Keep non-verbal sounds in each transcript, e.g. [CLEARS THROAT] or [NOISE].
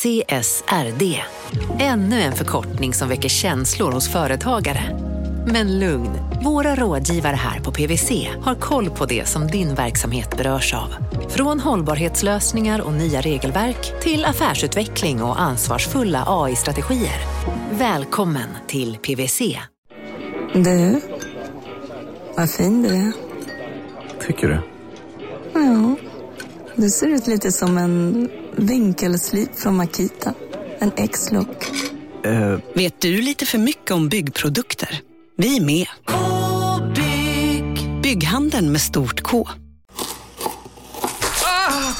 CSRD. Ännu en förkortning som väcker känslor hos företagare. Men lugn, våra rådgivare här på PWC har koll på det som din verksamhet berörs av. Från hållbarhetslösningar och nya regelverk till affärsutveckling och ansvarsfulla AI-strategier. Välkommen till PWC. Du, vad fin du är. Tycker du? Ja, du ser ut lite som en vinkelslip från Makita. En X-look. Uh, Vet du lite för mycket om byggprodukter? Vi är med. -bygg. Bygghandeln med stort K.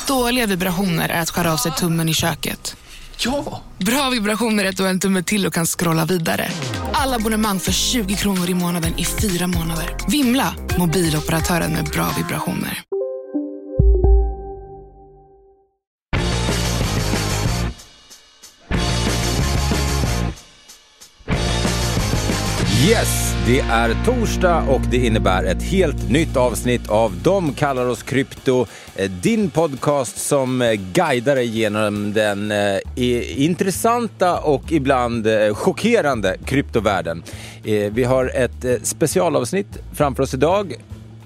Dåliga vibrationer är att skära av sig tummen i köket. ja! Bra vibrationer är att du har en tumme till och kan scrolla vidare. Alla abonnemang för 20 kronor i månaden i fyra månader. Vimla! Mobiloperatören med bra vibrationer. Yes, det är torsdag och det innebär ett helt nytt avsnitt av De kallar oss krypto. Eh, din podcast som eh, guidar dig genom den eh, intressanta och ibland eh, chockerande kryptovärlden. Eh, Vi har ett eh, specialavsnitt framför oss idag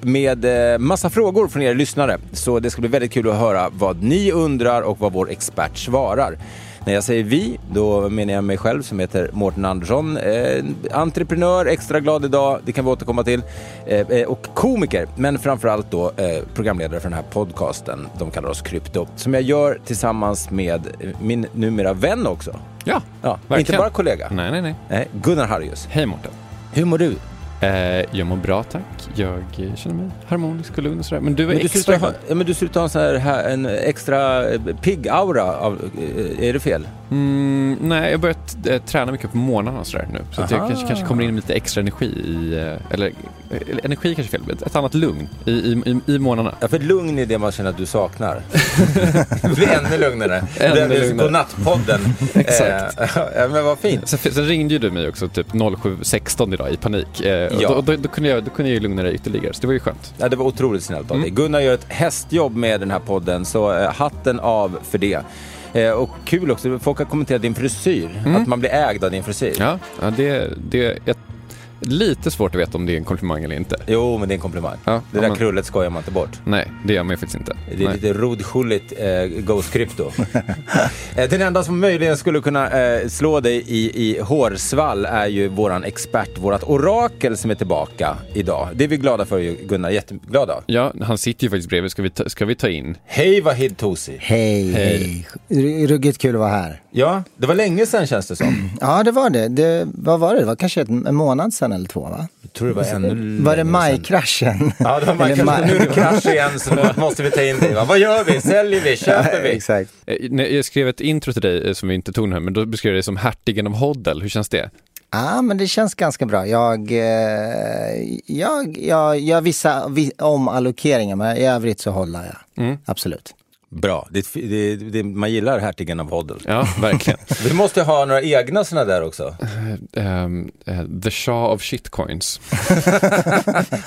med massa frågor från er lyssnare. Så det ska bli väldigt kul att höra vad ni undrar och vad vår expert svarar. När jag säger vi, då menar jag mig själv som heter Mårten Andersson. Eh, entreprenör, extra glad idag, det kan vi återkomma till. Eh, eh, och komiker, men framförallt då eh, programledare för den här podcasten. De kallar oss Krypto. Som jag gör tillsammans med min numera vän också. Ja, Ja, verkligen. inte bara kollega. Nej, nej, nej. Nej, Gunnar Harrius. Hej Mårten. Hur mår du? Eh, jag mår bra tack. Jag känner mig harmonisk och lugn och sådär. Men du är Men du, ser ut extra ha, men du ser ut att ha en, här, en extra eh, pigg aura. Av, eh, är det fel? Mm, nej, jag har börjat eh, träna mycket på morgnarna och sådär nu. Så att jag Aha. kanske, kanske kommer in med lite extra energi i, eh, eller eh, energi kanske är fel, ett, ett annat lugn i, i, i, i morgnarna. Ja, för lugn är det man känner att du saknar. [LAUGHS] det blir ännu lugnare. Ännu det är lugnare. Godnattpodden. [LAUGHS] Exakt. Eh, [LAUGHS] men vad fint. Sen, sen ringde ju du mig också typ 07.16 idag i panik. Eh, och Ja. då, då, då, kunde jag, då kunde jag ju lugna dig ytterligare, så det var ju skönt. Ja, det var otroligt snällt av dig. Mm. Gunnar gör ett hästjobb med den här podden, så eh, hatten av för det. Eh, och kul också, folk har kommenterat din frisyr. Att man blir ägd av din frisyr. Ja, ja det, det är ett, lite svårt att veta om det är en komplimang eller inte. Jo, men det är en komplimang. Ja, det där men- krullet skojar man inte bort. Nej, det gör man ju faktiskt inte. Det är Nej. lite rodskjulligt eh, Ghost Crypto. [LAUGHS] eh, den enda som möjligen skulle kunna eh, slå dig i, i hårsvall är ju våran expert, vårat orakel som är tillbaka idag. Det är vi glada för ju, Gunnar, jätteglada. Ja, han sitter ju faktiskt bredvid. Ska vi ta, ska vi ta in? Hej Vahid Tosi. Hej, hej. R- Ruggigt kul att vara här. Ja, det var länge sedan känns det som. [CLEARS THROAT] Ja, det var det. det vad var det? Det var kanske en månad sedan eller två, va? Jag tror det var ännu Var det majkraschen? Ja, det var majkraschen. Nu är det krasch igen så nu måste vi ta in dig. va? Vad gör vi? Säljer vi? [LAUGHS] Köper vi? Exakt. Eh, Jag skrev ett intro till dig eh, som vi inte tog nu, men då beskrev jag dig som hertigen av Hoddel. Hur känns det? Ja, men det känns ganska bra. Jag, eh, jag, jag gör vissa vi, omallokeringar, men i övrigt så håller jag. Mm. Absolut. Bra. Det, det, det, man gillar hertigen av Hoddle. Ja, verkligen. [LAUGHS] Vi måste ha några egna sådana där också. Ehm, eh, the Shaw of Shitcoins. [LAUGHS]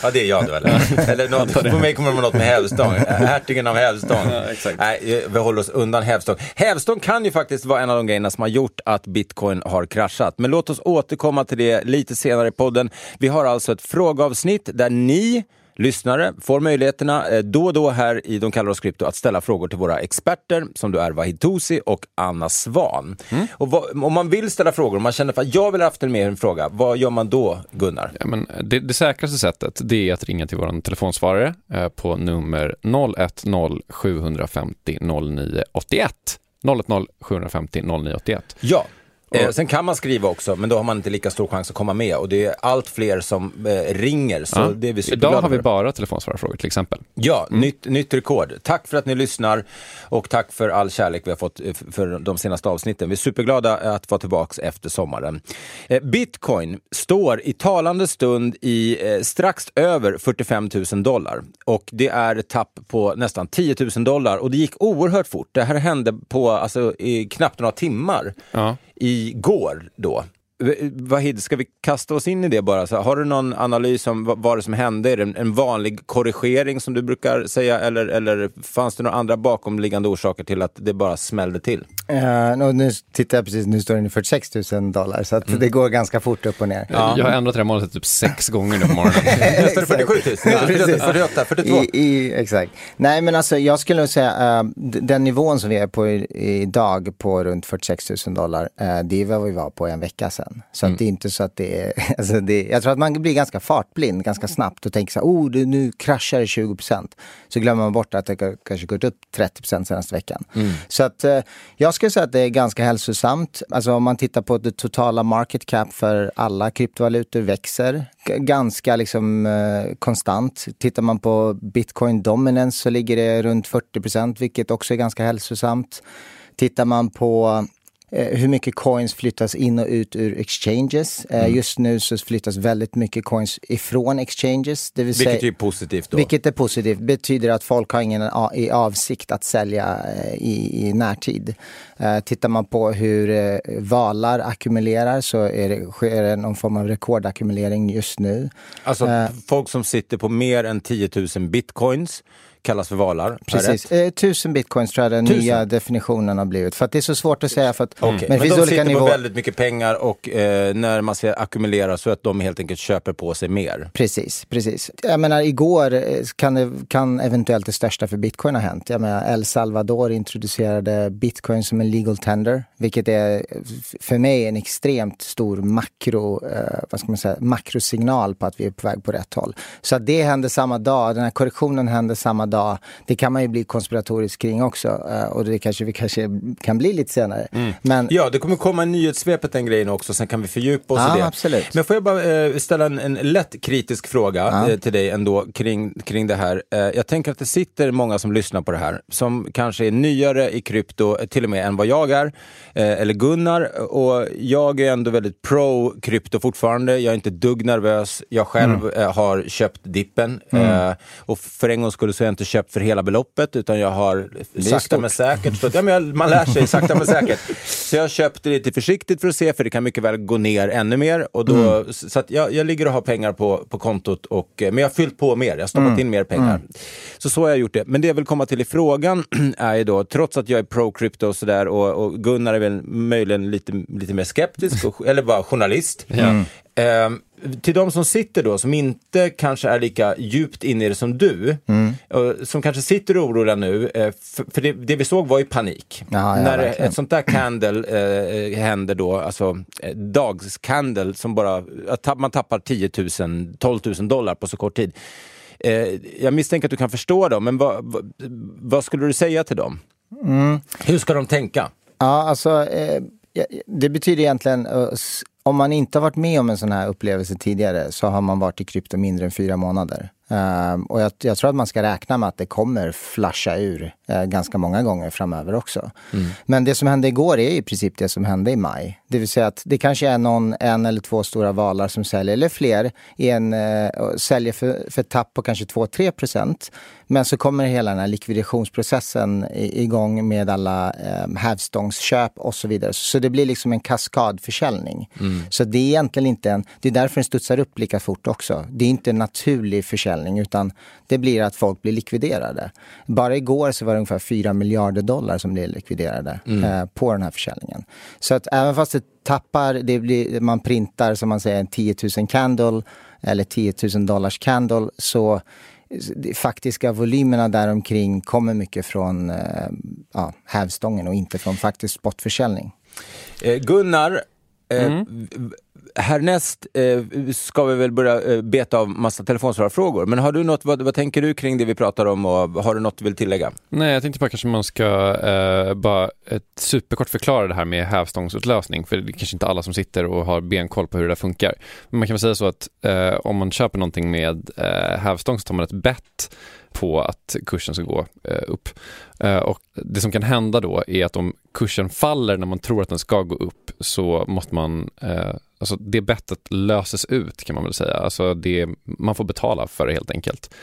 Ja, det är jag då eller? [LAUGHS] eller något, på mig kommer det vara något med hävstång. Hertigen av hävstång. exakt. Nej, vi håller oss undan hävstång. Hävstång kan ju faktiskt vara en av de grejerna som har gjort att bitcoin har kraschat. Men låt oss återkomma till det lite senare i podden. Vi har alltså ett frågeavsnitt där ni lyssnare får möjligheterna eh, då och då här i De kallar oss krypto att ställa frågor till våra experter som då är Vahid Tosi och Anna Svan. Och vad, om man vill ställa frågor, om man känner att jag vill ha haft en mer en fråga, vad gör man då Gunnar? Ja, men det, det säkraste sättet det är att ringa till vår telefonsvarare eh, på nummer 010 750 0981. 010 750 0981. Ja. Eh, sen kan man skriva också, men då har man inte lika stor chans att komma med. Och det är allt fler som eh, ringer, så Ja. det är vi Idag har vi bara telefonsvararfrågor till exempel. Ja, nytt, nytt rekord. Tack för att ni lyssnar och tack för all kärlek vi har fått eh, för de senaste avsnitten. Vi är superglada att vara tillbaka efter sommaren. Eh, Bitcoin står i talande stund i eh, strax över 45 000 dollar och det är ett tapp på nästan 10 000 dollar och det gick oerhört fort. Det här hände på alltså, i knappt några timmar Ja igår då. V- Vahid, ska vi kasta oss in i det bara? Så har du någon analys om vad, vad det som hände? Är det en, en vanlig korrigering som du brukar säga eller, eller fanns det några andra bakomliggande orsaker till att det bara smällde till? Uh, nu tittar jag precis, nu står den i 46 000 dollar så att det går ganska fort upp och ner. Jag har ändrat det här målet typ sex gånger nu på morgonen. Nästan 47 000, Ja, 48, precis. 48, 42. I, i, exakt. Nej men alltså jag skulle nog säga, uh, den nivån som vi är på idag på runt 46 000 dollar, uh, det är vad vi var på en vecka sedan. Så att det är inte så att det är, [LAUGHS] alltså det, jag tror att man blir ganska fartblind ganska snabbt och tänker så här, oh nu kraschar det 20% Så glömmer man bort att det ka- kanske gått upp 30% senaste veckan. Så att uh, jag skulle säga att det är ganska hälsosamt. Alltså om man tittar på det totala market cap för alla kryptovalutor växer ganska liksom eh, konstant. Tittar man på bitcoin dominance så ligger det runt 40% vilket också är ganska hälsosamt. Tittar man på eh, hur mycket coins flyttas in och ut ur exchanges. Eh, Just nu så flyttas väldigt mycket coins ifrån exchanges. Det vill Vilket säga, är positivt då. vilket är positivt. Betyder att folk har ingen i avsikt att sälja eh, i, i närtid. Eh, Tittar man på hur eh, valar ackumulerar så är det, sker det någon form av rekordackumulering just nu. Alltså Eh. folk som sitter på mer än 10 000 bitcoins kallas för valar. Precis. Eh, tusen bitcoins tror jag den Tusen? nya definitionen har blivit. För att det är så svårt att säga för att Okej, men Men, de sitter på nivåer. väldigt mycket pengar och eh, när man säger ackumulera så att de helt enkelt köper på sig mer. Precis, precis. Jag menar igår eh, kan, det, kan eventuellt det största för bitcoin ha hänt. Jag menar El Salvador introducerade bitcoin som en legal tender, vilket är för mig en extremt stor makro, eh, vad ska man säga, makrosignal på att vi är på väg på rätt håll. Så att det hände samma dag, den här korrektionen hände samma dag. Det kan man ju bli konspiratorisk kring också eh, och det kanske vi kanske kan bli lite senare. Men Ja, det kommer komma en nyhetssvepet den grejen också, sen kan vi fördjupa oss Ja, i det. absolut. Men får jag bara eh, ställa en, en lätt kritisk fråga eh, till dig ändå kring, kring det här. Jag tänker att det sitter många som lyssnar på det här, som kanske är nyare i krypto, till och med än vad jag är, eller Gunnar. Och jag är ändå väldigt pro krypto fortfarande. Jag är inte dugg nervös. Jag själv eh, har köpt dippen. Eh, och för en gång skulle så har jag inte köpt för hela beloppet, utan jag har sakta men säkert stått, ja, men jag, man lär sig sakta men säkert. [LAUGHS] Så jag köpte lite försiktigt för att se, för det kan mycket väl gå ner ännu mer. Och då, Så att jag, jag ligger och har pengar på, på kontot, och, eh, men jag har fyllt på mer, jag har stoppat in mer pengar. Så så har jag gjort det. Men det jag vill komma till i frågan [CLEARS THROAT] är ju då, trots att jag är pro-crypto och sådär, och, och Gunnar är väl möjligen lite, lite mer skeptisk, och, eller bara journalist. Ehm, till de som sitter då, som inte kanske är lika djupt inne i det som du, och som kanske sitter oroliga nu, eh, för, det, det vi såg var ju panik. Ja, ja, När verkligen. ett sånt där candle eh, händer då, alltså eh, dagscandle som bara, man tappar 10 000, 12 000 dollar på så kort tid. Eh, jag misstänker att du kan förstå dem, men vad, vad, vad skulle du säga till dem? Mm. Hur ska de tänka? Ja, alltså eh, det betyder egentligen eh, om man inte har varit med om en sån här upplevelse tidigare så har man varit i krypto mindre än fyra månader. Ehm, och jag, jag tror att man ska räkna med att det kommer flasha ur eh, ganska många gånger framöver också. Men det som hände igår är i princip det som hände i maj. Det vill säga att det kanske är någon, en eller två stora valar som säljer, eller fler, en, och säljer för, för tapp på kanske 2-3 procent. Men så kommer hela den här likvidationsprocessen igång med alla eh, hävstångsköp och så vidare. Så det blir liksom en kaskadförsäljning. Så det är egentligen inte en, det är därför den studsar upp lika fort också. Det är inte en naturlig försäljning utan det blir att folk blir likviderade. Bara igår så var det ungefär 4 miljarder dollar som blev likviderade eh, på den här försäljningen. Så att även fast det tappar, det blir, man printar som man säger en 10 000 candle eller 10 000 dollars candle så de faktiska volymerna däromkring kommer mycket från eh, ja, hävstången och inte från faktisk spotförsäljning. Eh, Gunnar, eh, v- härnäst eh, ska vi väl börja eh, beta av massa telefonsvararfrågor. Men har du något, vad, vad tänker du kring det vi pratar om och har du något du vill tillägga? Nej, jag tänkte bara kanske man ska eh, bara ett superkort förklara det här med hävstångsutlösning, för det är kanske inte alla som sitter och har benkoll på hur det där funkar. Men man kan väl säga så att eh, om man köper någonting med eh, hävstång så tar man ett bett på att kursen ska gå eh, upp. Eh, och det som kan hända då är att om kursen faller när man tror att den ska gå upp så måste man, eh, alltså det bettet löses ut kan man väl säga. Alltså det, man får betala för det helt enkelt.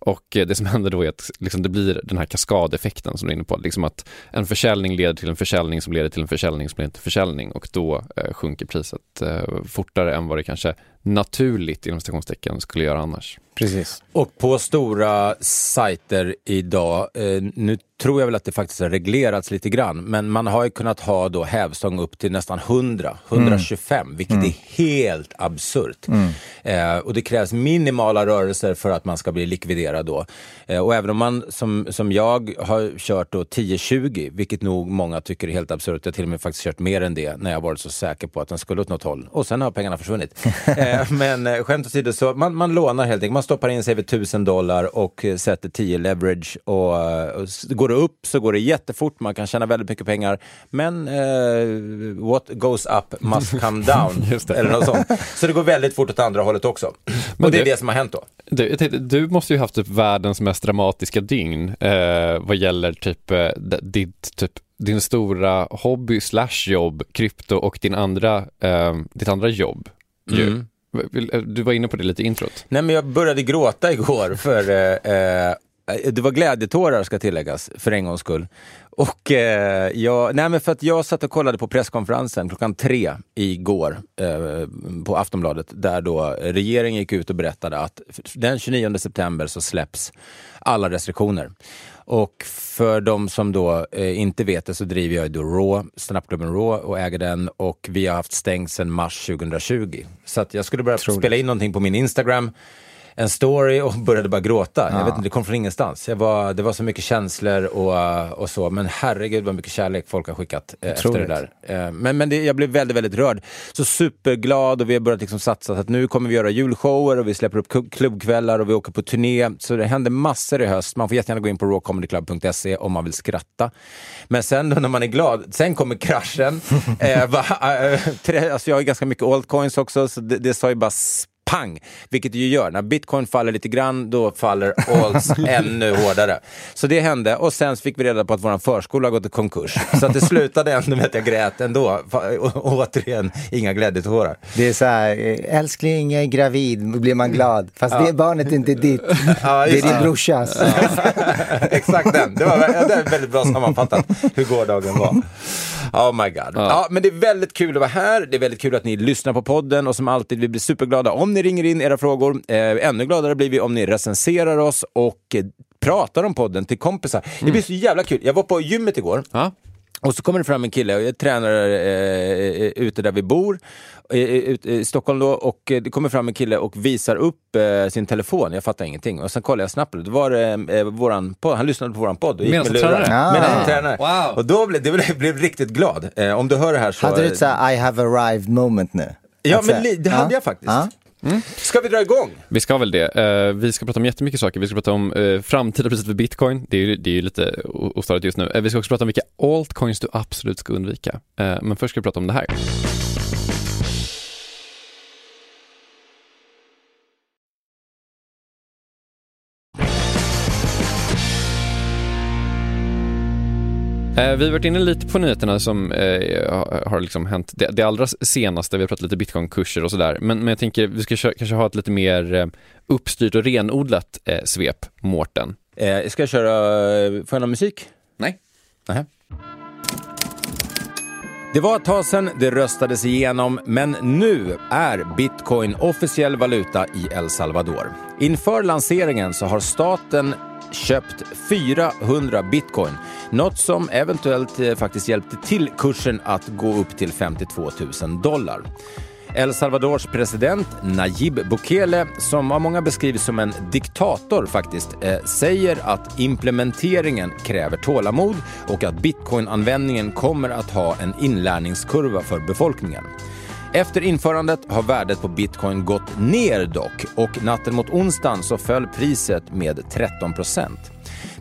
Och eh, det som [LAUGHS] händer då är att liksom, det blir den här kaskadeffekten som du är inne på. Liksom att en försäljning leder till en försäljning som leder till en försäljning som leder till försäljning och då eh, sjunker priset eh, fortare än vad det kanske naturligt inom stationstecken skulle göra annars. Precis. Och på stora sajter idag, eh, nu tror jag väl att det faktiskt har reglerats lite grann, men man har ju kunnat ha då hävstång upp till nästan 100, 125, mm. vilket mm. är helt absurt. Mm. Eh, och det krävs minimala rörelser för att man ska bli likviderad då. Eh, och även om man som, som jag har kört då 10-20, vilket nog många tycker är helt absurt, jag har till och med faktiskt kört mer än det när jag varit så säker på att den skulle åt något håll. Och sen har pengarna försvunnit. [LAUGHS] Eh, men eh, skämt åsido, så man, man lånar helt enkelt, man stoppar in sig vid 1000 dollar och eh, sätter 10 leverage och, och går det upp så går det jättefort, man kan tjäna väldigt mycket pengar. Men eh, what goes up must come [LAUGHS] down. eller något sånt. Så det går väldigt fort åt andra hållet också. Men och det är det som har hänt då. Du, tänkte, du måste ju haft typ världens mest dramatiska dygn eh, vad gäller typ eh, ditt typ din stora hobby slash jobb, krypto och din andra, eh, ditt andra jobb. Mm. Eh, du var inne på det lite i introt. Nej men jag började gråta igår för eh, eh, det var glädjetårar ska tilläggas, för en gångs skull. Och eh, jag, nej men för att jag satt och kollade på presskonferensen klockan tre igår eh, på Aftonbladet där då regeringen gick ut och berättade att den 29 september så släpps alla restriktioner. Och för de som då eh, inte vet det så driver jag då Raw, standupklubben Raw och äger den. Och vi har haft stängt sedan mars 2020. Så att jag skulle börja spela in någonting på min Instagram en story och började bara gråta. Ja. Jag vet inte, det kom från ingenstans. Jag var, det var så mycket känslor och, och så, men herregud vad mycket kärlek folk har skickat eh, efter det där. Eh, men men det, jag blev väldigt, väldigt rörd. Så superglad och vi har börjat liksom satsa. Så att nu kommer vi göra julshower och vi släpper upp klubbkvällar och vi åker på turné. Så det händer massor i höst. Man får jättegärna gå in på rawcomedyclub.se om man vill skratta. Men sen då när man är glad, sen kommer kraschen. [LAUGHS] eh, va, äh, alltså jag har ganska mycket altcoins också, så det, det sa ju bara pang! Vilket det ju gör. När bitcoin faller lite grann, då faller alls [LAUGHS] ännu hårdare. Så det hände och sen fick vi reda på att vår förskola har gått i konkurs. Så att det slutade ändå med att jag grät ändå. Och, återigen, inga glädjetårar. Det är så här, älskling jag är gravid, blir man glad. Fast ja. det barnet är inte ditt, [LAUGHS] ja, det är din brorsas. Ja. [LAUGHS] Exakt den, det var, det var väldigt bra sammanfattat hur gårdagen var. Oh my god. Ja. ja. men det är väldigt kul att vara här. Det är väldigt kul att ni lyssnar på podden och som alltid, vi blir superglada om ni ringer in era frågor. Eh, ännu gladare blir vi om ni recenserar oss och eh, pratar om podden till kompisar. Det blir så jävla kul. Jag var på gymmet igår. Ja. Och så kommer det fram en kille, och jag tränar eh, eh ute där vi bor, i, i, Stockholm då, och det kommer fram en kille och visar upp eh, sin telefon. Jag fattar ingenting. Och sen kollar jag snabbt, det var eh, våran podd, han lyssnade på våran podd och gick med lurar. Ah. Med tränare. Wow. Och då blev, jag blev riktigt glad. Eh, om du hör det här så... Hade du ett såhär I have arrived moment nu? Ja, men det hade jag faktiskt. Mm. Ska vi dra igång? Vi ska väl det. Uh, vi ska prata om jättemycket saker. Vi ska prata om eh, uh, framtida priset för bitcoin. Det är ju, det är ju lite ostadigt just nu. Uh, vi ska också prata om vilka altcoins du absolut ska undvika. men först ska vi prata om det här. Vi har varit inne lite på nyheterna som eh, har liksom hänt det, det, allra senaste. Vi har pratat lite bitcoinkurser och sådär. Men, men jag tänker vi ska kanske ha ett lite mer eh, uppstyrt och renodlat eh, svep, Mårten. Eh, ska jag köra, får jag någon musik? Nej. Nähä. Det var ett tag sedan det röstades igenom, men nu är bitcoin officiell valuta i El Salvador. Inför lanseringen så har staten köpt 400 bitcoin. Något som eventuellt eh, faktiskt hjälpte till kursen att gå upp till 52 000 dollar. El Salvadors president Nayib Bukele, som av många beskrivs som en diktator faktiskt, eh, säger att implementeringen kräver tålamod och att bitcoinanvändningen kommer att ha en inlärningskurva för befolkningen. Efter införandet har värdet på bitcoin gått ner dock och natten mot onsdagen så föll priset med 13 procent.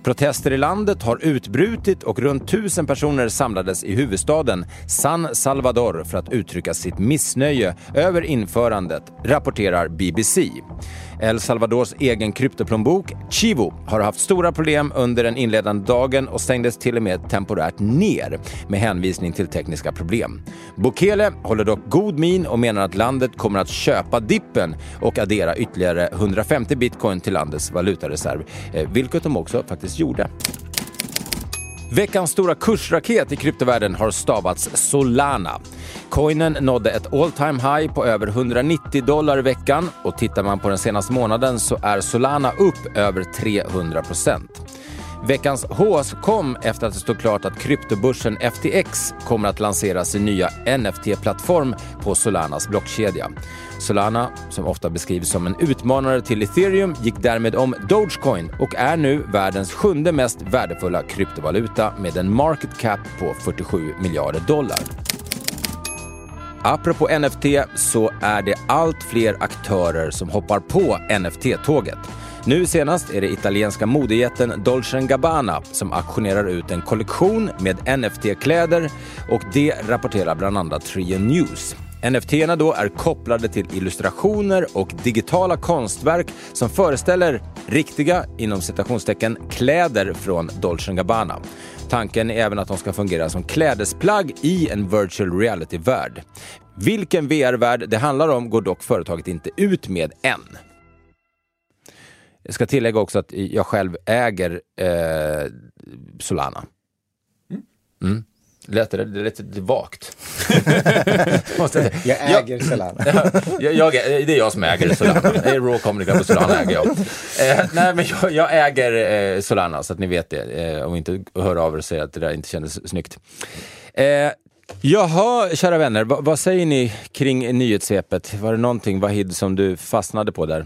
Protester i landet har utbrutit och runt tusen personer samlades i huvudstaden San Salvador för att uttrycka sitt missnöje över införandet, rapporterar BBC. El Salvadors egen kryptoplånbok Chivo har haft stora problem under den inledande dagen och stängdes till och med temporärt ner med hänvisning till tekniska problem. Bukele håller dock god min och menar att landet kommer att köpa dippen och addera ytterligare 150 bitcoin till landets valutareserv, eh, vilket de också faktiskt gjorde. Veckans stora kursraket i kryptovärlden har stavats Solana. Coinen nådde ett all time high på över 190 dollar i veckan och tittar man på den senaste månaden så är Solana upp över 300 procent. Veckans hås kom efter att det stod klart att kryptobörsen FTX kommer att lansera sin nya NFT-plattform på Solanas blockkedja. Solana, som ofta beskrivs som en utmanare till ethereum, gick därmed om Dogecoin och är nu världens sjunde mest värdefulla kryptovaluta med en market cap på 47 miljarder dollar. Apropå NFT så är det allt fler aktörer som hoppar på NFT-tåget. Nu senast är det italienska modejätten Dolce Gabbana som auktionerar ut en kollektion med NFT-kläder och det rapporterar bland annat Trio News. nft då är kopplade till illustrationer och digitala konstverk som föreställer riktiga, inom citationstecken, kläder från Dolce Gabbana. Tanken är även att de ska fungera som klädesplagg i en virtual reality-värld. Vilken VR-värld det handlar om går dock företaget inte ut med än. Jag ska tillägga också att jag själv äger eh, Solana. Mm. Lät det, det lät lite vagt. [LAUGHS] jag äger Solana. jag, jag, det är jag som äger Solana. Det är Raw och Solana äger jag. Eh, nej, men jag, jag äger eh, Solana så att ni vet det. Eh, och inte hör av er och säger att det där inte kändes snyggt. Eh, Jaha, kära vänner, vad, vad säger ni kring nyhetssvepet? Var det någonting, Vahid, som du fastnade på där?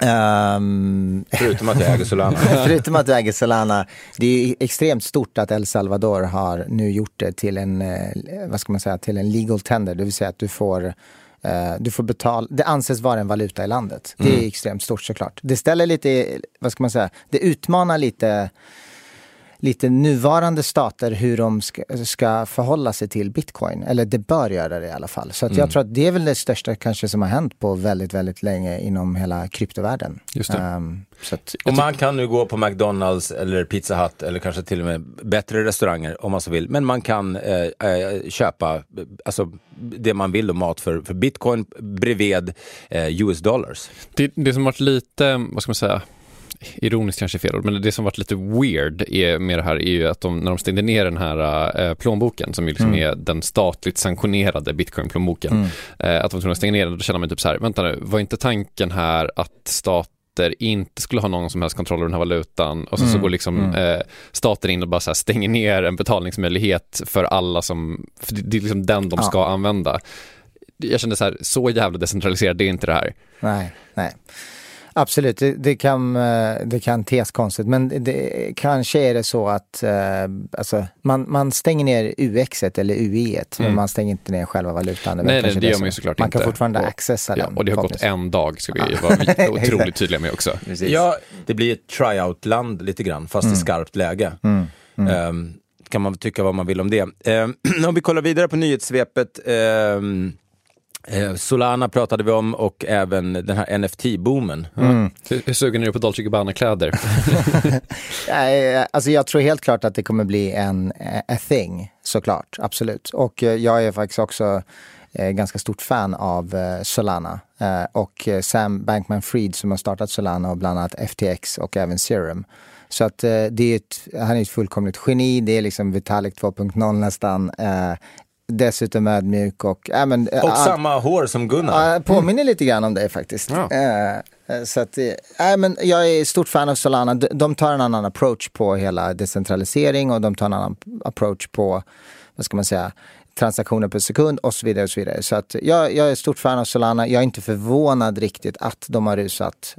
Um, förutom att jag äger Solana. [LAUGHS] förutom att du äger Solana. Det är extremt stort att El Salvador har nu gjort det till en, eh, vad ska man säga, till en legal tender. Det vill säga att du får uh, du får betala, det anses vara en valuta i landet. Det är mm. extremt stort såklart. Det ställer lite, vad ska man säga, det utmanar lite lite nuvarande stater hur de ska, ska förhålla sig till bitcoin. Eller det bör göra det i alla fall. Så att mm. jag tror att det är väl det största kanske som har hänt på väldigt, väldigt länge inom hela kryptovärlden. Just det. Um, så att, och man kan nu gå på McDonalds eller Pizza Hut eller kanske till och med bättre restauranger om man så vill. Men man kan eh, eh, köpa alltså, det man vill och mat för, för bitcoin bredvid eh, US dollars. Det, det som varit lite, vad ska man säga, ironiskt kanske fel ord, men det som varit lite weird är, med det här är ju att de, när de stängde ner den här äh, plånboken som ju liksom mm. är den statligt sanktionerade bitcoin-plånboken, mm. äh, att de var tvungna att stänga ner den, då känner man typ så här, vänta nu, var inte tanken här att stater inte skulle ha någon som helst kontroll över den här valutan och så, mm. så går liksom mm. eh, staten in och bara så stänger ner en betalningsmöjlighet för alla som, för det, det är liksom den de ja. ska använda. Jag kände så här, så jävla decentraliserat det är inte det här. Nej, nej. Absolut, det, det, kan, eh, det kan tes konstigt men det, kanske är det så att eh, alltså, man, man stänger ner UX eller UI mm. men man stänger inte ner själva valutan. Det nej, nej, det gör man ju såklart man inte. Man kan fortfarande och, accessa ja, den. Och det har gått en dag, ska vi vara [LAUGHS] otroligt tydliga med också. Precis. Ja, det blir ett tryout-land lite grann, fast mm. i skarpt läge. Mm. Mm. Um, kan man tycka vad man vill om det. Um, [CLEARS THROAT] om vi kollar vidare på nyhetssvepet. Um, Solana pratade vi om och även den här NFT-boomen. Mm. Hur, hur sugen är du på Dolce Gabbana-kläder? [LAUGHS] alltså jag tror helt klart att det kommer bli en a thing, såklart. Absolut. Och eh, jag är faktiskt också eh, ganska stort fan av eh, Solana. Eh, och eh, Sam Bankman-Fried som har startat Solana och bland annat FTX och även Serum. Så att det är ett, han är ett fullkomligt geni, det är liksom Vitalik 2.0 nästan dessutom ödmjuk och... Äh, men, och all, samma hår som Gunnar. Äh, påminner lite grann om det faktiskt. Ja. Äh, så att, äh, men jag är stort fan av Solana. De, de tar en annan approach på hela decentralisering och de tar en annan approach på, vad ska man säga, transaktioner per sekund och så vidare. Och så vidare. Så att jag, jag är stort fan av Solana. Jag är inte förvånad riktigt att de har rusat.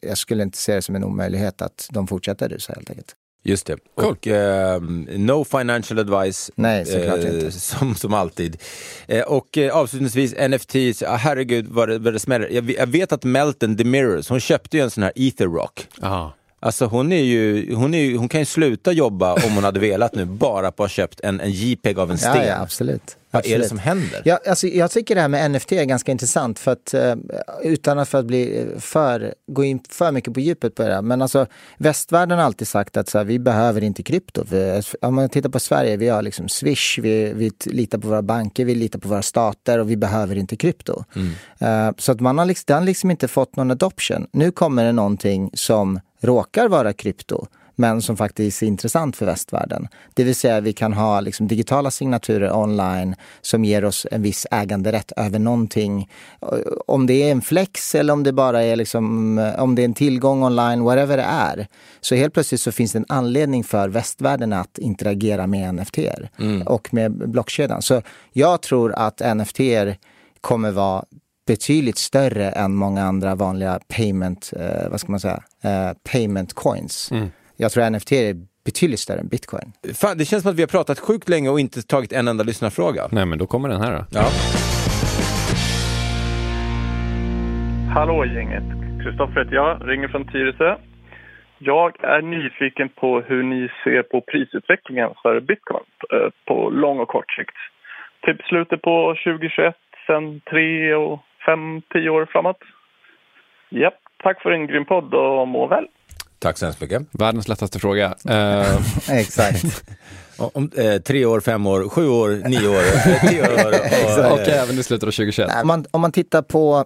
jag skulle inte se det som en omöjlighet att de fortsätter rusa helt enkelt. Just det. Cool. Och eh, no financial advice. Nej, såklart eh, inte. [LAUGHS] Som, som alltid. Eh, och eh, avslutningsvis NFTs, ah, herregud vad det, vad det smäller. Jag, jag, vet att Melton The Mirrors, hon köpte ju en sån här Ether Rock. Aha. Alltså hon, är ju, hon, är ju, hon kan ju sluta jobba om hon hade velat nu, bara på att ha köpt en, en JPEG av en sten. Ja, ja, absolut. Vad absolut. är det som händer? Ja, alltså, jag tycker det här med NFT är ganska intressant för att uh, utan att för att bli för, gå in för mycket på djupet på det. Men alltså västvärlden har alltid sagt att så här, vi behöver inte krypto. För, om man tittar på Sverige, vi har liksom Swish, vi, vi litar på våra banker, vi litar på våra stater och vi behöver inte krypto. Mm. Uh, så att man har liksom, den har liksom inte fått någon adoption. Nu kommer det någonting som råkar vara krypto men som faktiskt är intressant för västvärlden. Det vill säga vi kan ha liksom digitala signaturer online som ger oss en viss äganderätt över någonting. Om det är en flex eller om det bara är liksom, om det är en tillgång online, whatever det är. Så helt plötsligt så finns det en anledning för västvärlden att interagera med NFT mm. och med blockkedjan. Så jag tror att NFT kommer vara betydligt större än många andra vanliga payment, eh, vad ska man säga, eh, payment coins. Mm. Jag tror NFT är betydligt större än bitcoin. Fan, det känns som att vi har pratat sjukt länge och inte tagit en enda lyssnarfråga. Nej, men då kommer den här då. Ja. Hallå gänget! Kristoffer heter jag, ringer från Tyresö. Jag är nyfiken på hur ni ser på prisutvecklingen för bitcoin eh, på lång och kort sikt. Typ slutet på 2021, sen tre och fem, tio år framåt. Japp, tack för en grym podd och må väl! Tack så hemskt mycket. Världens lättaste fråga. Uh... [LAUGHS] Exakt. [LAUGHS] Om, eh, tre år, fem år, sju år, nio år, [LAUGHS] tio år. Och, och även i slutet av 2021. Om man, om man tittar på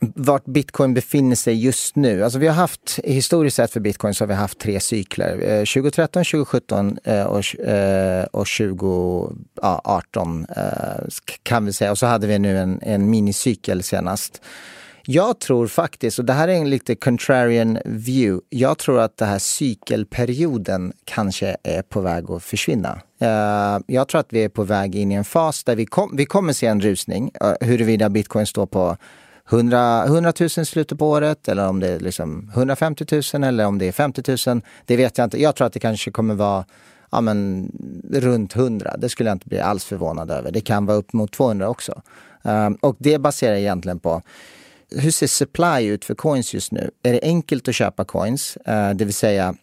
vart bitcoin befinner sig just nu. Alltså vi har haft, historiskt sett för bitcoin så har vi haft tre cykler. Eh, 2013, 2017 eh, och, eh, och 2018 kan vi säga. Och så hade vi nu en, en minicykel senast. Jag tror faktiskt, och det här är en lite contrarian view, jag tror att den här cykelperioden kanske är på väg att försvinna. Jag tror att vi är på väg in i en fas där vi, kom, vi kommer se en rusning, huruvida bitcoin står på 100, 100 000 i slutet på året eller om det är liksom 150 000 eller om det är 50 000. Det vet jag inte. Jag tror att det kanske kommer vara ja, men, runt 100. Det skulle jag inte bli alls förvånad över. Det kan vara upp mot 200 också. Um, och det baserar jag egentligen på hur ser supply ut för coins just nu? Är det enkelt att köpa coins? Uh, det vill säga,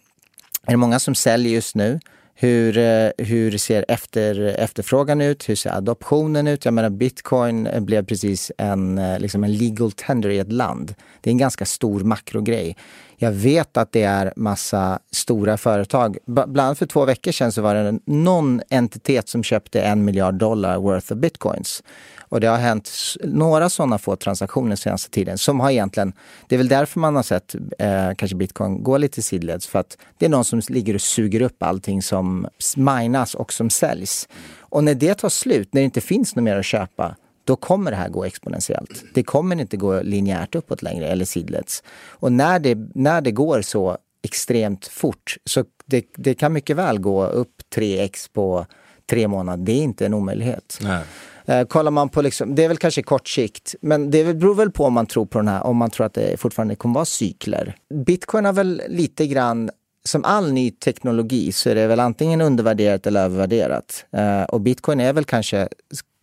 är det många som säljer just nu? Hur, eh, hur ser efter, efterfrågan ut? Hur ser adoptionen ut? Jag menar bitcoin eh, blev precis en, eh, liksom en legal tender i ett land. Det är en ganska stor makrogrej. Jag vet att det är massa stora företag. Bland annat för två veckor sedan så var det någon entitet som köpte en miljard dollar worth of bitcoins. Och det har hänt några sådana få transaktioner senaste tiden som har egentligen, det är väl därför man har sett eh, kanske bitcoin gå lite sidleds för att det är någon som ligger och suger upp allting som minas och som säljs. Och när det tar slut, när det inte finns något mer att köpa, då kommer det här gå exponentiellt. Det kommer inte gå linjärt uppåt längre eller sidleds. Och när det, när det går så extremt fort så det, det kan mycket väl gå upp 3x på tre månader. Det är inte en omöjlighet. Nej. Eh, kollar man på, liksom, det är väl kanske kort sikt, men det beror väl på om man tror på den här, om man tror att det fortfarande kommer vara cykler. Bitcoin har väl lite grann som all ny teknologi så är det väl antingen undervärderat eller övervärderat. Eh, och bitcoin är väl kanske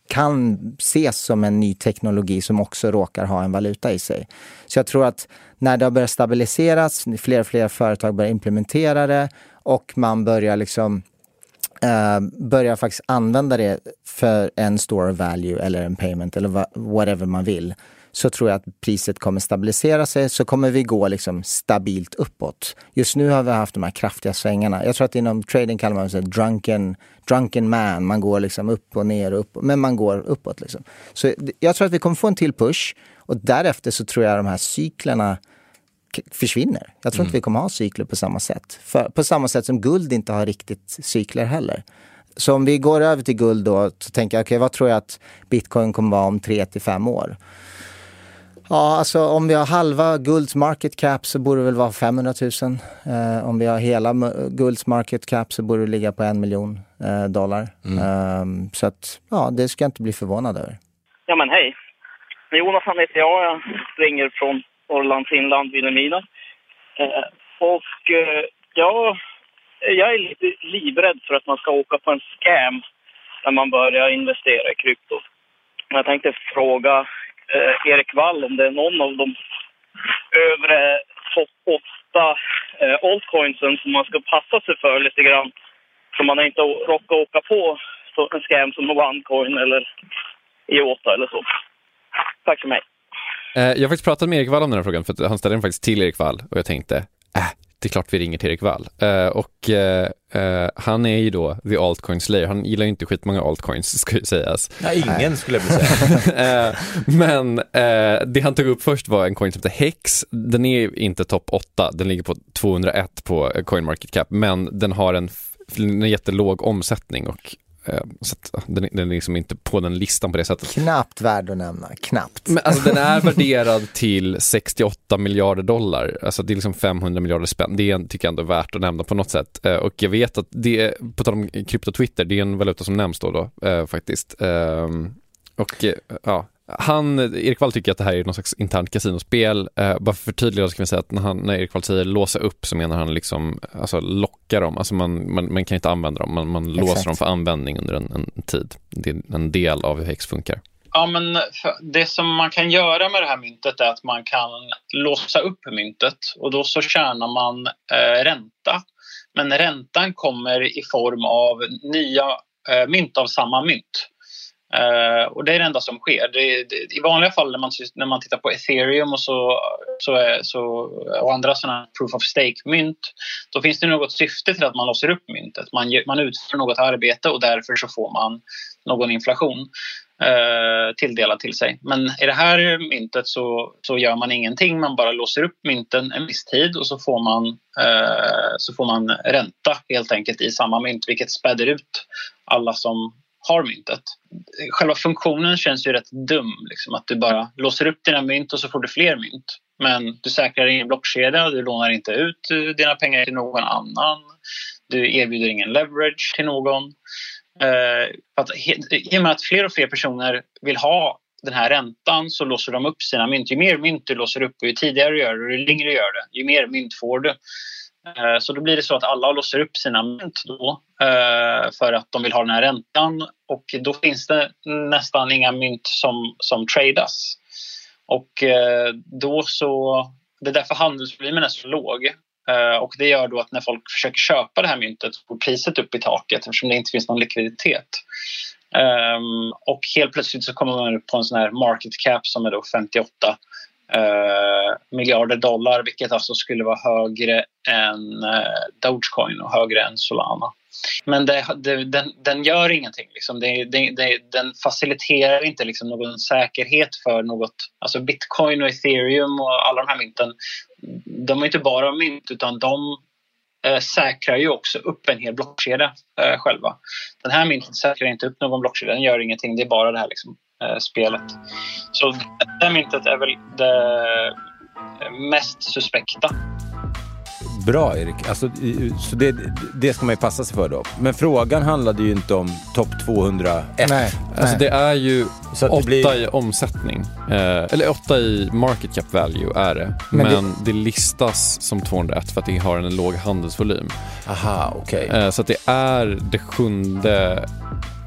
kan ses som en ny teknologi som också råkar ha en valuta i sig. Så jag tror att när det har börjat stabiliseras, fler och fler företag börjar implementera det och man börjar liksom uh, börjar faktiskt använda det för en store value eller en payment eller whatever man vill så tror jag att priset kommer stabilisera sig, så kommer vi gå liksom stabilt uppåt. Just nu har vi haft de här kraftiga svängarna. Jag tror att inom trading kallar man det drunken, drunken man. Man går liksom upp och ner och upp, men man går uppåt. Liksom. Så jag tror att vi kommer få en till push och därefter så tror jag att de här cyklerna försvinner. Jag tror mm. inte vi kommer ha cykler på samma sätt. För, på samma sätt som guld inte har riktigt cykler heller. Så om vi går över till guld då, så tänker jag, okej okay, vad tror jag att bitcoin kommer vara om tre till fem år? Ja, alltså om vi har halva Gulds market cap så borde det väl vara 500 000. Eh, om vi har hela Gulds market cap så borde det ligga på en miljon eh, dollar. Mm. Eh, så att, ja, det ska jag inte bli förvånad över. Ja, men hej. Jonathan heter jag. Jag ringer från Norrlands inland, Vilhelmina. Eh, och eh, ja, jag är lite livrädd för att man ska åka på en scam när man börjar investera i krypto. Jag tänkte fråga eh, Erik Wall om det är någon av de övre topp heta eh, altcoinsen som man ska passa sig för lite grann. Så man inte råkar åka på så en scam som OneCoin eller IOTA eller så. Tack för mig. Eh, jag har faktiskt pratat med Erik Wall om den här frågan, för han ställde den faktiskt till Erik Wall och jag tänkte, äh, det är klart vi ringer till Erik Wall. Eh, och eh, han är ju då the altcoin slayer. Han gillar ju inte skitmånga altcoins, [LAUGHS] ska ju sägas. Ja, ingen skulle jag vilja säga. [LAUGHS] Men det han tog upp först var en coin som heter Hex. Den är inte topp 8, den ligger på 201 på CoinMarketCap, men den har en, en jättelåg omsättning och så att, den, den, är liksom inte på den listan på det sättet. Knappt värd att nämna, knappt. Men alltså den är [LAUGHS] värderad till 68 miljarder dollar, alltså det är liksom 500 miljarder spänn. Det är, tycker jag ändå är värt att nämna på något sätt. Eh, och jag vet att det, på tal om krypto-Twitter, det är en valuta som nämns då, då eh, faktiskt. Ehm, och ja, han, Erik Wall tycker att det här är någon slags internt kasinospel. Eh, bara för förtydliga så kan vi säga att när, han, när Erik Wall säger låsa upp så menar han liksom alltså locka dem. Alltså man, man, man kan inte använda dem, man, man låser dem för användning under en, en, tid. Det är en del av hur Hex funkar. Ja, men det som man kan göra med det här myntet är att man kan låsa upp myntet och då så tjänar man eh, ränta. Men räntan kommer i form av nya eh, mynt av samma mynt. Uh, och det är det enda som sker. Det, det, I vanliga fall när man, när man tittar på ethereum och, så, så, är, så, och andra sådana proof of stake-mynt då finns det något syfte till att man låser upp myntet. Man, man utför något arbete och därför så får man någon inflation uh, tilldelad till sig. Men i det här myntet så, så gör man ingenting. Man bara låser upp mynten en viss tid och så får man, uh, så får man ränta helt enkelt i samma mynt vilket späder ut alla som har myntet. Själva funktionen känns ju rätt dum, liksom, att du bara låser upp dina mynt och så får du fler mynt. Men du säkrar ingen blockkedja, du lånar inte ut eh, dina pengar till någon annan. Du erbjuder ingen leverage till någon. Eh, att, I och med att fler och fler personer vill ha den här räntan så låser de upp sina mynt. Ju mer mynt du låser upp och ju tidigare du gör det och ju längre du gör det, ju mer mynt får du. Eh, så då blir det så att alla låser upp sina mynt då eh, för att de vill ha den här räntan och då finns det nästan inga mynt som, som tradas. Och eh, då så, det är därför handelsvolymen är så låg. Och det gör då att när folk försöker köpa det här myntet går priset upp i taket eftersom det inte finns någon likviditet. Ehm, och helt plötsligt så kommer man upp på en sån här market cap som är då 58 eh, miljarder dollar vilket alltså skulle vara högre än eh, Dogecoin och högre än Solana. Men det, det, den, den, gör ingenting. Liksom. Det, den faciliterar inte liksom någon säkerhet för något. Alltså bitcoin och ethereum och alla de här mynten, de är inte bara mynt utan de eh, säkrar ju också upp en hel blockkedja eh, själva. Den här mynten säkrar inte upp någon blockkedja, den gör ingenting. Det är bara det här liksom, spelet. Så det myntet är väl det mest suspekta. Bra Erik, alltså, så det, det ska man ju passa sig för då. Men frågan handlade ju inte om topp 201. Nej, alltså det är ju så åtta blir... i omsättning. Eh, eller åtta i market cap value är det. Men, Men det... det... listas som 201 för att det har en låg handelsvolym. Aha, okej. Okay. Eh, så att det är det sjunde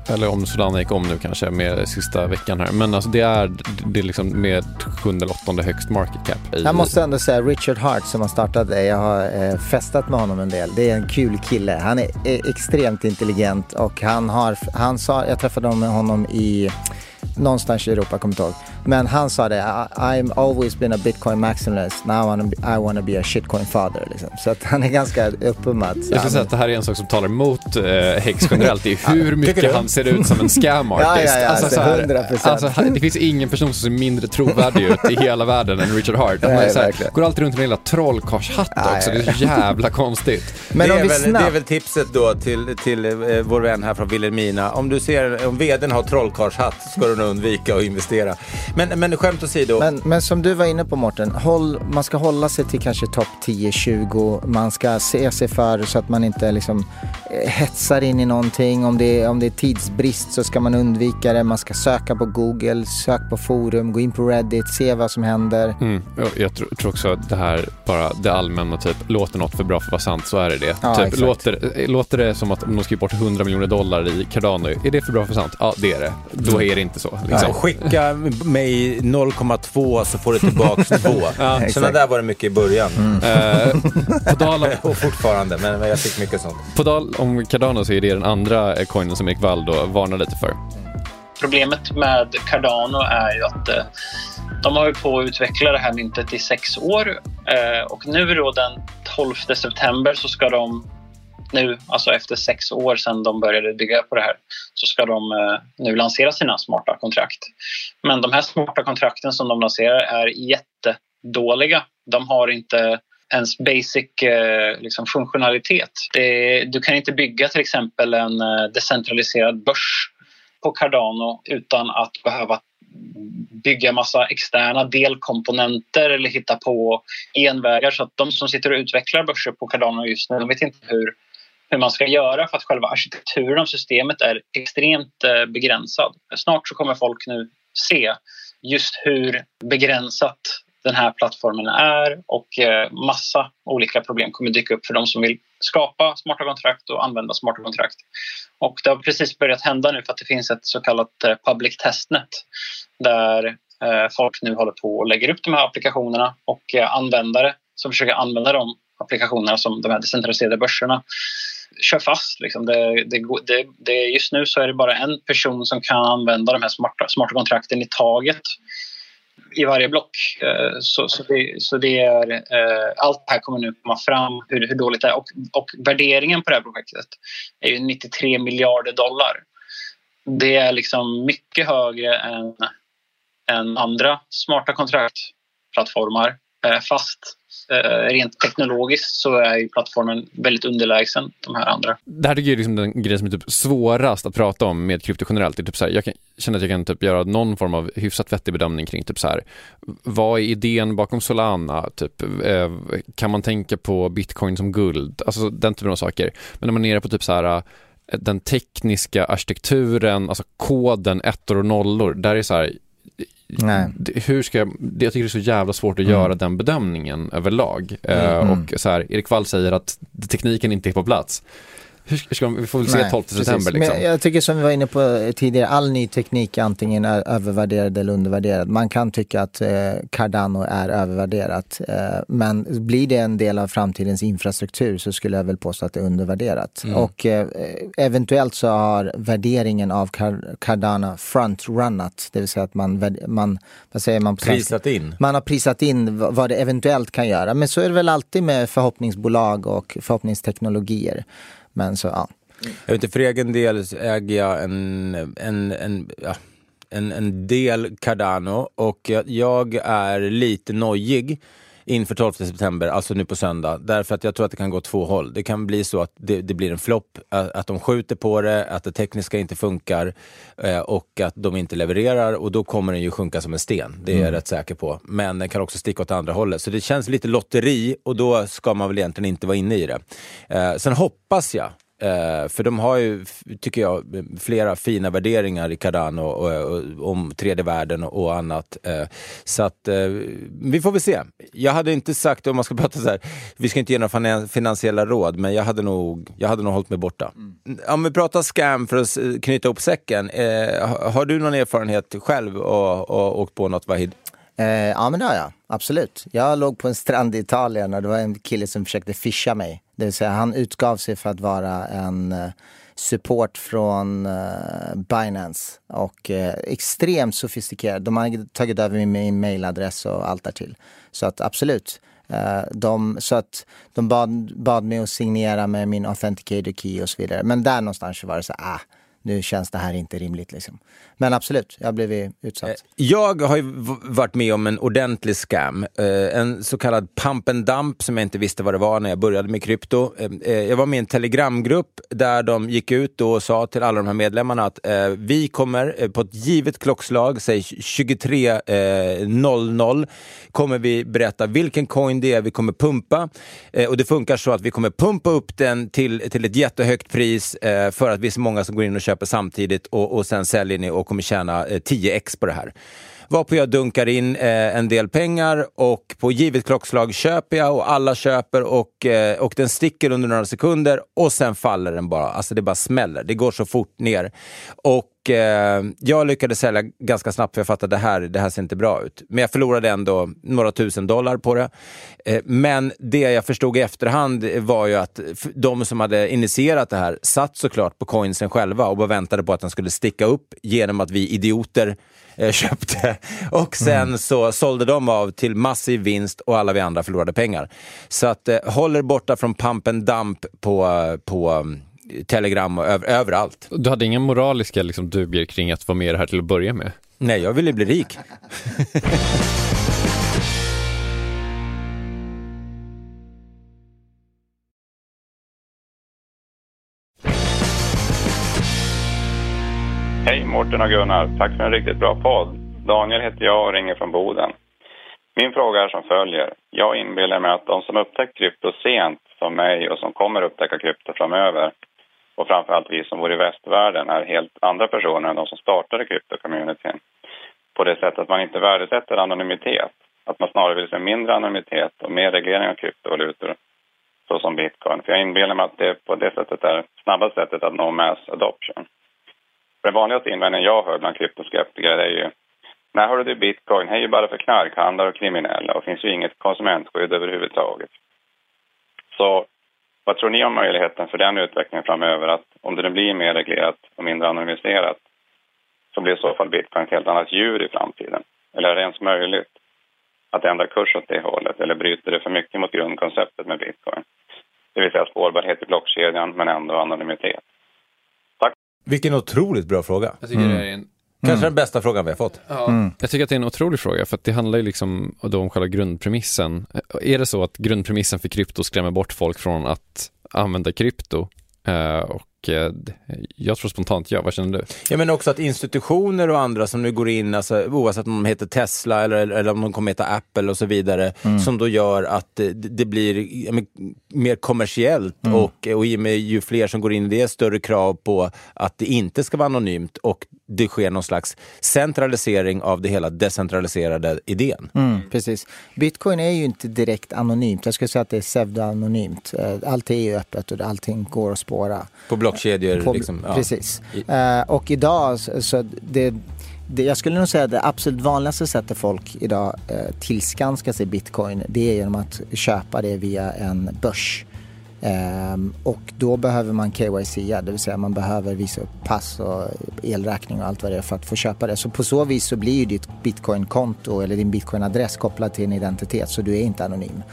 eller om Solana gick om nu kanske med sista veckan här. Men alltså det är, det är liksom med sjunde eller åttonde högst market cap. I... Jag måste ändå säga Richard Hart som har startat det. Jag har eh, festat med honom en del. Det är en kul kille. Han är, är extremt intelligent och han har, han sa, jag träffade honom i någonstans i Europa, kommer inte ihåg. Men han sa det, I'm always been a bitcoin maximalist, now I wanna be, I wanna be a shitcoin father. Liksom. Så att han är ganska uppummad. Jag skulle säga att det här är en sak som talar emot eh, Hex generellt, det är [LAUGHS] hur mycket han ser ut som en scam artist. [LAUGHS] ja, ja, ja, alltså, så här, alltså, det finns ingen person som ser mindre trovärdig ut i hela världen än Richard Hart. Han är så här, går alltid runt med en lilla trollkarlshatt ja, också, det är så jävla konstigt. Men det, är väl, det är väl tipset då till, till eh, vår vän här från Vilhelmina. Om du ser, om vdn har trollkarlshatt ska du nog undvika att investera. Men, men skämt åsido. Men, men som du var inne på Mårten, håll, man ska hålla sig till kanske topp 10-20. Man ska se sig för så att man inte liksom eh, hetsar in i någonting. Om det, om det är tidsbrist så ska man undvika det. Man ska söka på Google, sök på forum, gå in på Reddit, se vad som händer. Mm, jag tror, tror också att det här bara det allmänna typ, låter något för bra för att vara sant så är det det. Ja, typ, låter, låter det som att de skriver bort 100 miljoner dollar i Cardano, är det för bra för sant? Ja, det är det. Då är det inte så. Liksom. Ja, skicka med i 0,2 så får du tillbaka [LAUGHS] 2. ja, Sådana där var det mycket i början. Mm. Uh, på tal om... [LAUGHS] och fortfarande, men jag fick mycket sånt. På tal om Cardano så är det den andra coinen som Erik Wall då varnar lite för. Problemet med Cardano är ju att eh, de har ju på att utveckla det här myntet i sex år eh, och nu då den 12 september så ska de nu, alltså efter sex år sedan de började bygga på det här, så ska de eh, nu lansera sina smarta kontrakt. Men de här smarta kontrakten som de lanserar är jättedåliga. De har inte ens basic eh, liksom, funktionalitet. Det, du kan inte bygga till exempel en eh, decentraliserad börs på Cardano utan att behöva bygga massa externa delkomponenter eller hitta på envägar. Så att de som sitter och utvecklar börser på Cardano just nu, de vet inte hur, hur man ska göra för att själva arkitekturen av systemet är extremt eh, begränsad. Snart så kommer folk nu se just hur begränsat den här plattformen är och eh, massa olika problem kommer dyka upp för de som vill skapa smarta kontrakt och använda smarta kontrakt. Och det har precis börjat hända nu för att det finns ett så kallat eh, public testnet där folk nu håller på och lägger upp de här applikationerna och användare som försöker använda de applikationerna som de här decentraliserade börserna kör fast. Liksom. Det, det, det, det, just nu så är det bara en person som kan använda de här smarta, smarta kontrakten i taget i varje block. Eh, så, så, det, så det är, eh, allt det här kommer nu komma fram, hur, hur dåligt det är. Och, och värderingen på det här projektet är ju 93 miljarder dollar. Det är liksom mycket högre än, än andra smarta kontraktplattformar. Eh, fast eh, rent teknologiskt så är ju plattformen väldigt underlägsen de här andra. Det här tycker jag är liksom den grejen som är typ svårast att prata om med krypto generellt. Det är typ så här, jag kan, känner att jag kan typ göra någon form av hyfsat vettig bedömning kring typ så här, vad är idén bakom Solana? Typ, eh, kan man tänka på bitcoin som guld? Alltså den typen av saker. Men när man är nere på typ så här eh, den tekniska arkitekturen, alltså koden, ettor och nollor, där är så här, Nej. Hur ska jag, jag tycker det är så jävla svårt att mm. göra den bedömningen överlag. Eh, mm. och så här, Erik Wall säger att tekniken inte är på plats hur ska vi får väl se Nej, 12 september. Liksom. Men jag tycker som vi var inne på tidigare, all ny teknik är antingen övervärderad eller undervärderad. Man kan tycka att eh, Cardano är övervärderat. Eh, men blir det en del av framtidens infrastruktur så skulle jag väl påstå att det är undervärderat. Mm. Och eh, eventuellt så har värderingen av Cardano front-runnat. Det vill säga att man, man vad säger man? Prisat in. Man har prisat in vad det eventuellt kan göra. Men så är det väl alltid med förhoppningsbolag och förhoppningsteknologier. Men så, ja. Jag vet inte, för egen del äger jag en, en, en, ja, en, en del Cardano och jag, jag är lite nojig inför 12 september, alltså nu på söndag. Därför att jag tror att det kan gå två håll. Det kan bli så att det, det blir en flopp, att, att de skjuter på det, att det tekniska inte funkar eh, och att de inte levererar och då kommer den ju sjunka som en sten. Det är mm. jag rätt säker på. Men den kan också sticka åt andra hållet. Så det känns lite lotteri och då ska man väl egentligen inte vara inne i det. Eh, sen hoppas jag Uh, för de har ju, tycker jag, flera fina värderingar i Cardano och, och, och, om tredje världen och, och annat. Uh, så att uh, vi får väl se. Jag hade inte sagt, om man ska [LAUGHS] prata så här, vi ska inte ge några finansiella råd, men jag hade nog, jag hade nog hållit mig borta. Mm. Om vi pratar scam för att knyta ihop säcken, har du någon erfarenhet själv och, och åkt på något Vahid? ja men det har jag, absolut. Jag låg på en strand i Italien och det var en kille som försökte fisha mig. Det vill säga han utgav sig för att vara en eh, support från eh, Binance och eh, extremt sofistikerad. De har tagit över min mailadress och allt därtill. Så att absolut. de, så att de bad, bad mig att signera med min authenticator key och så vidare. Men där någonstans var det så ah, nu känns det här inte rimligt. Liksom. Men absolut, jag har blivit utsatt. Eh, jag har ju varit med om en ordentlig scam. Eh, en så kallad pump and dump som jag inte visste vad det var när jag började med krypto. Eh, jag var med i en telegramgrupp där de gick ut och sa till alla de här medlemmarna att vi kommer på ett givet klockslag, säg 23.00, kommer vi berätta vilken coin det är vi kommer pumpa. Och det funkar så att vi kommer pumpa upp den till, till ett jättehögt pris för att vi är så många som går in och köper samtidigt och, och sen säljer ni och kommer tjäna eh, 10x på det här. Varpå jag dunkar in eh, en del pengar och på givet klockslag köper jag och alla köper och, eh, och den sticker under några sekunder och sen faller den bara. Alltså det bara smäller. Det går så fort ner. Och eh, jag lyckades sälja ganska snabbt för jag fattade att det här, det här ser inte bra ut. Men jag förlorade ändå några tusen dollar på det. Eh, men det jag förstod i efterhand var ju att de som hade initierat det här satt såklart på coinsen själva och bara väntade på att den skulle sticka upp genom att vi idioter eh, [LAUGHS] köpte. Och sen så sålde de av till massiv vinst och alla vi andra förlorade pengar. Så att eh, håll er borta från pump and dump på, på um, Telegram och över, överallt. Du hade inga moraliska liksom, dubier kring att vara med i det här till att börja med? Nej, jag ville bli rik. Hej Mårten och Gunnar, tack för en riktigt bra podd. Daniel heter jag och ringer från Boden. Min fråga är som följer. Jag inbillar mig att de som upptäckt krypto sent, som mig och som kommer upptäcka krypto framöver, och framförallt vi som bor i västvärlden, är helt andra personer än de som startade krypto-communityn. På det sättet att man inte värdesätter anonymitet. Att man snarare vill se mindre anonymitet och mer reglering av kryptovalutor, såsom bitcoin. För jag inbillar mig att det på det sättet är snabbaste sättet att nå mass adoption. Den vanligaste invändningen jag hör bland kryptoskeptiker är ju när har du, bitcoin Det är ju bara för knarkhandlare och kriminella och finns ju inget konsumentskydd överhuvudtaget. Så vad tror ni om möjligheten för den utvecklingen framöver? Att om det nu blir mer reglerat och mindre anonymiserat så blir i så fall bitcoin ett helt annat djur i framtiden? Eller är det ens möjligt att ändra kurs åt det hållet? Eller bryter det för mycket mot grundkonceptet med bitcoin? Det vill säga spårbarhet i blockkedjan men ändå anonymitet. Vilken otroligt bra fråga. Jag tycker det är en Kanske den bästa frågan vi har fått. Ja, Jag tycker att det är en otrolig fråga för att det handlar ju liksom då om själva grundpremissen. Är det så att grundpremissen för krypto skrämmer bort folk från att använda krypto? Eh, och eh, jag tror spontant ja, vad känner du? Ja, men också att institutioner och andra som nu går in, alltså, oavsett om de heter Tesla eller, eller om de kommer heta Apple och så vidare, som då gör att det, det blir men, mer kommersiellt och, och i och med ju fler som går in i det, större krav på att det inte ska vara anonymt och det sker någon slags centralisering av det hela decentraliserade idén. Mm, precis. Bitcoin är ju inte direkt anonymt. Jag skulle säga att det är pseudoanonymt. Eh, Allt är ju öppet och allting går att spåra. På blockkedjor. På- liksom, ja. Precis. Eh, och idag, så, så det, det, jag skulle nog säga att det absolut vanligaste sättet folk idag eh, tillskanskar sig bitcoin, det är genom att köpa det via en börs. Ehm, och då behöver man KYC, det vill säga man behöver visa upp pass och elräkning och allt vad det är för att få köpa det. Så på så vis så blir ju ditt bitcoinkonto eller din bitcoinadress kopplad till en identitet så du är inte anonym.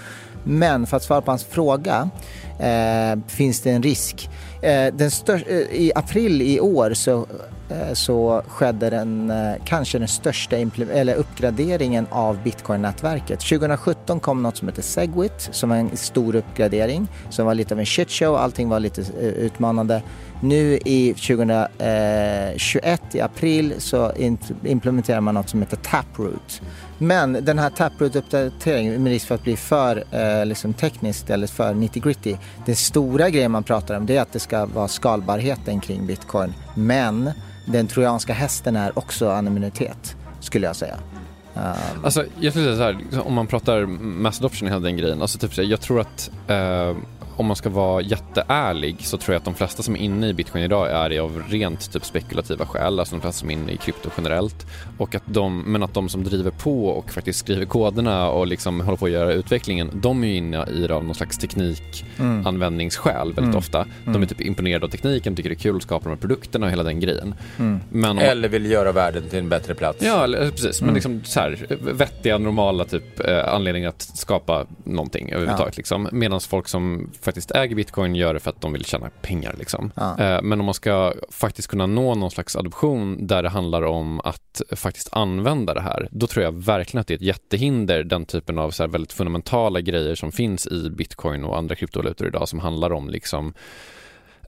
Men för att svara på hans fråga, eh, finns det en risk? Eh, den eh, I april i år så, Eh, så skedde den, eh, kanske den största eller uppgraderingen av bitcoin-nätverket. 2017 kom något som heter Segwit som var en stor uppgradering som var lite av en shitshow, allting var lite eh, utmanande. Nu i 2021 i april så implementerar man något som heter Taproot. Men den här Taproot-uppdateringen med risk för att bli för eh, liksom tekniskt eller för nitty-gritty. Den stora grejen man pratar om det är att det ska vara skalbarheten kring bitcoin. Men den trojanska hästen är också anonymitet skulle jag säga. Um, Alltså jag skulle säga så här, liksom, om man pratar mass adoption och hela den grejen, alltså typ så här, jag tror att uh om man ska vara jätteärlig så tror jag att de flesta som är inne i bitcoin idag är det av rent typ spekulativa skäl, alltså de flesta som är inne i krypto generellt. Och att de, men att de som driver på och faktiskt skriver koderna och liksom håller på att göra utvecklingen, de är ju inne i det av någon slags teknikanvändningsskäl väldigt Mm. ofta. De är typ imponerade av tekniken, tycker det är kul att skapa de här produkterna och hela den grejen. Mm. Men om, Eller vill göra världen till en bättre plats. Ja, precis. Men Mm. liksom så här, vettiga, normala typ, eh, anledningar att skapa någonting överhuvudtaget. Liksom. Medan folk som faktiskt äger bitcoin gör det för att de vill tjäna pengar. Liksom. Ja. Eh, men om man ska faktiskt kunna nå någon slags adoption där det handlar om att faktiskt använda det här, då tror jag verkligen att det är ett jättehinder, den typen av så väldigt fundamentala grejer som finns i bitcoin och andra kryptovalutor idag som handlar om liksom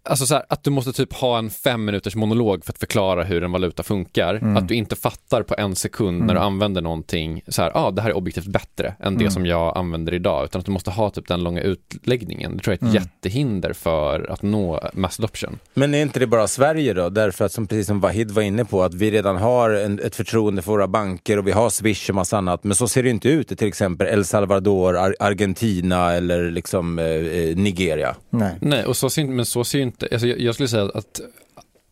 Alltså så här, att du måste typ ha en fem minuters monolog för att förklara hur en valuta funkar. Mm. Att du inte fattar på en sekund när du använder någonting så här, ah, det här är objektivt bättre än det Mm. som jag använder idag. Utan att du måste ha typ den långa utläggningen. Det tror jag är ett Mm. jättehinder för att nå mass adoption. Men är inte det bara Sverige då? Därför att som precis som Vahid var inne på, att vi redan har en, ett förtroende för våra banker och vi har Swish och massa annat. Men så ser det inte ut i till exempel El Salvador, Ar- Argentina eller liksom eh, eh, Nigeria. nej. Nej, och så ser, men så ser ju inte, alltså jag, jag skulle säga att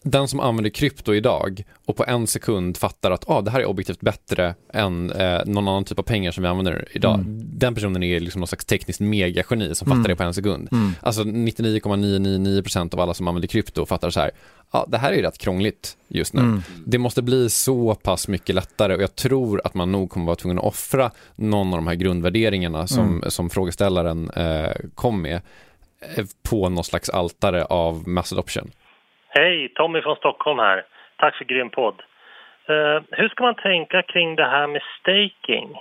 den som använder krypto idag och på en sekund fattar att ah, det här är objektivt bättre än eh, någon annan typ av pengar som vi använder idag. Mm. Den personen är liksom någon slags tekniskt megageni som Mm. fattar det på en sekund. Mm. Alltså 99,999% av alla som använder krypto fattar så här, ja det här är rätt krångligt just nu. Mm. Det måste bli så pass mycket lättare och jag tror att man nog kommer vara tvungen att offra någon av de här grundvärderingarna som, Mm. som frågeställaren eh, kom med Eh, på någon slags altare av mass adoption. Hej, Tommy från Stockholm här. Tack för grym podd. Uh, hur ska man tänka kring det här med staking?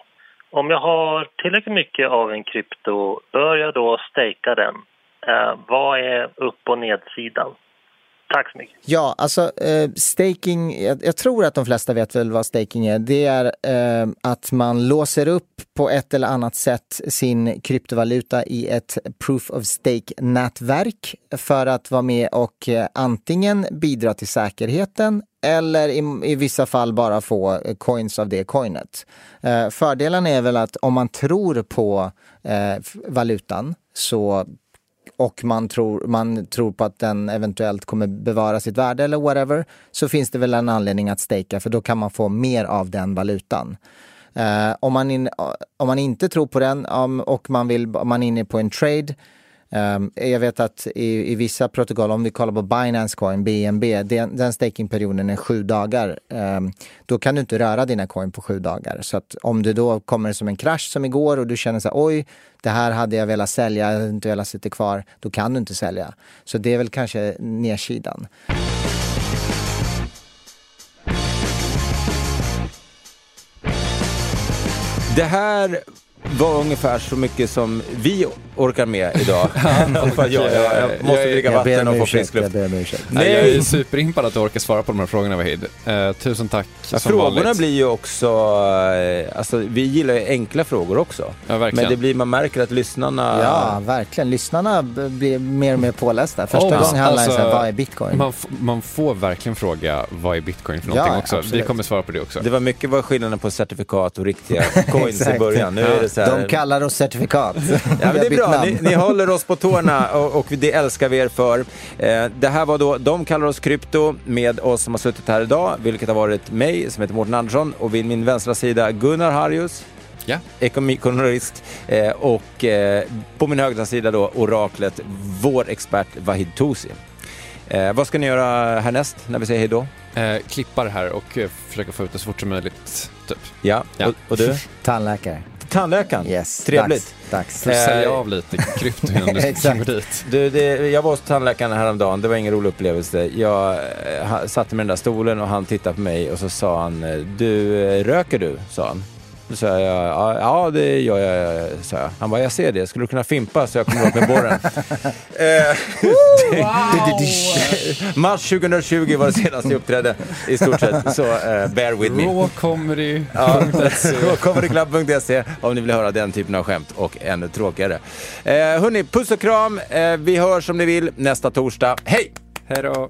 Om jag har tillräckligt mycket av en krypto, bör jag då stejka den? Uh, vad är upp och nedsidan? Tack så mycket. Ja, alltså eh, staking, jag, jag tror att de flesta vet väl vad staking är. Det är eh, att man låser upp på ett eller annat sätt sin kryptovaluta i ett proof of stake-nätverk för att vara med och eh, antingen bidra till säkerheten eller i, i vissa fall bara få eh, coins av det coinet. Eh, fördelen är väl att om man tror på eh, valutan så och man tror, man tror på att den eventuellt kommer bevara sitt värde eller whatever, så finns det väl en anledning att stejka för då kan man få mer av den valutan. Eh, om, man in, om man inte tror på den um, och man, vill, om man är inne på en trade, Um, jag vet att i, i vissa protokoll, om vi kollar på Binance Coin, BNB, den, den stakingperioden är sju dagar. Um, då kan du inte röra dina coin på sju dagar. Så att om det då kommer som en krasch som igår och du känner så här, oj, det här hade jag velat sälja, jag hade inte velat sitta kvar, då kan du inte sälja. Så det är väl kanske nedsidan. Det här var ungefär så mycket som vi orkar med idag. [LAUGHS] Att jag, jag, jag måste dricka vatten och få frisk luft. Nej. Jag är superimpad att du orkar svara på de här frågorna Wahid. Eh, tusen tack Ja, som frågorna vanligt. blir ju också, eh, alltså vi gillar ju enkla frågor också. Ja, verkligen. Men det blir, man märker att lyssnarna... Ja, verkligen. Lyssnarna blir mer och mer pålästa. Första Oh, gången handlade det alltså, om vad är bitcoin? Man, man får verkligen fråga vad är bitcoin för Ja, någonting också. Vi absolut. kommer svara på det också. Det var mycket vad skillnaden på certifikat och riktiga [LAUGHS] coins i början. Nu är det så här, De kallar oss certifikat. Ja, men det är bra, ni, ni håller oss på tårna och, och det älskar vi er för. Eh, det här var då De kallar oss krypto med oss som har suttit här idag, vilket har varit mig som heter Mårten Andersson och vid min vänstra sida Gunnar Harjus. Ja. Ekonomikonomist eh, och eh, på min högra sida då oraklet, vår expert Vahid Tosi. Eh, vad ska ni göra härnäst när vi säger hej då? Eh, klippa det här och eh, försöka få ut det så fort som möjligt. Typ. Ja, Och, och du? Tandläkare. Tandläkaren? Yes, Trevligt. dags, dags. För att sälja Eh, av lite krypto [LAUGHS] innan du går dit. Du, det, jag var hos tandläkaren häromdagen, det var ingen rolig upplevelse. Jag eh, ha- satte mig i den där stolen och han tittade på mig och så sa han, eh, du, röker du? sa han. Då sa jag, ja, ja det gör jag, sa jag. Han bara, jag ser det, skulle du kunna fimpa så jag kommer åt med borren? [LAUGHS] Eh, [LAUGHS] Mars 2020 var det senaste jag uppträdde i stort sett, så eh, bear with me. Ja, [LAUGHS] comedyclub.se om ni vill höra den typen av skämt och ännu tråkigare. Eh, hörni, puss och kram. Eh, vi hörs som ni vill nästa torsdag. Hej! Hej då.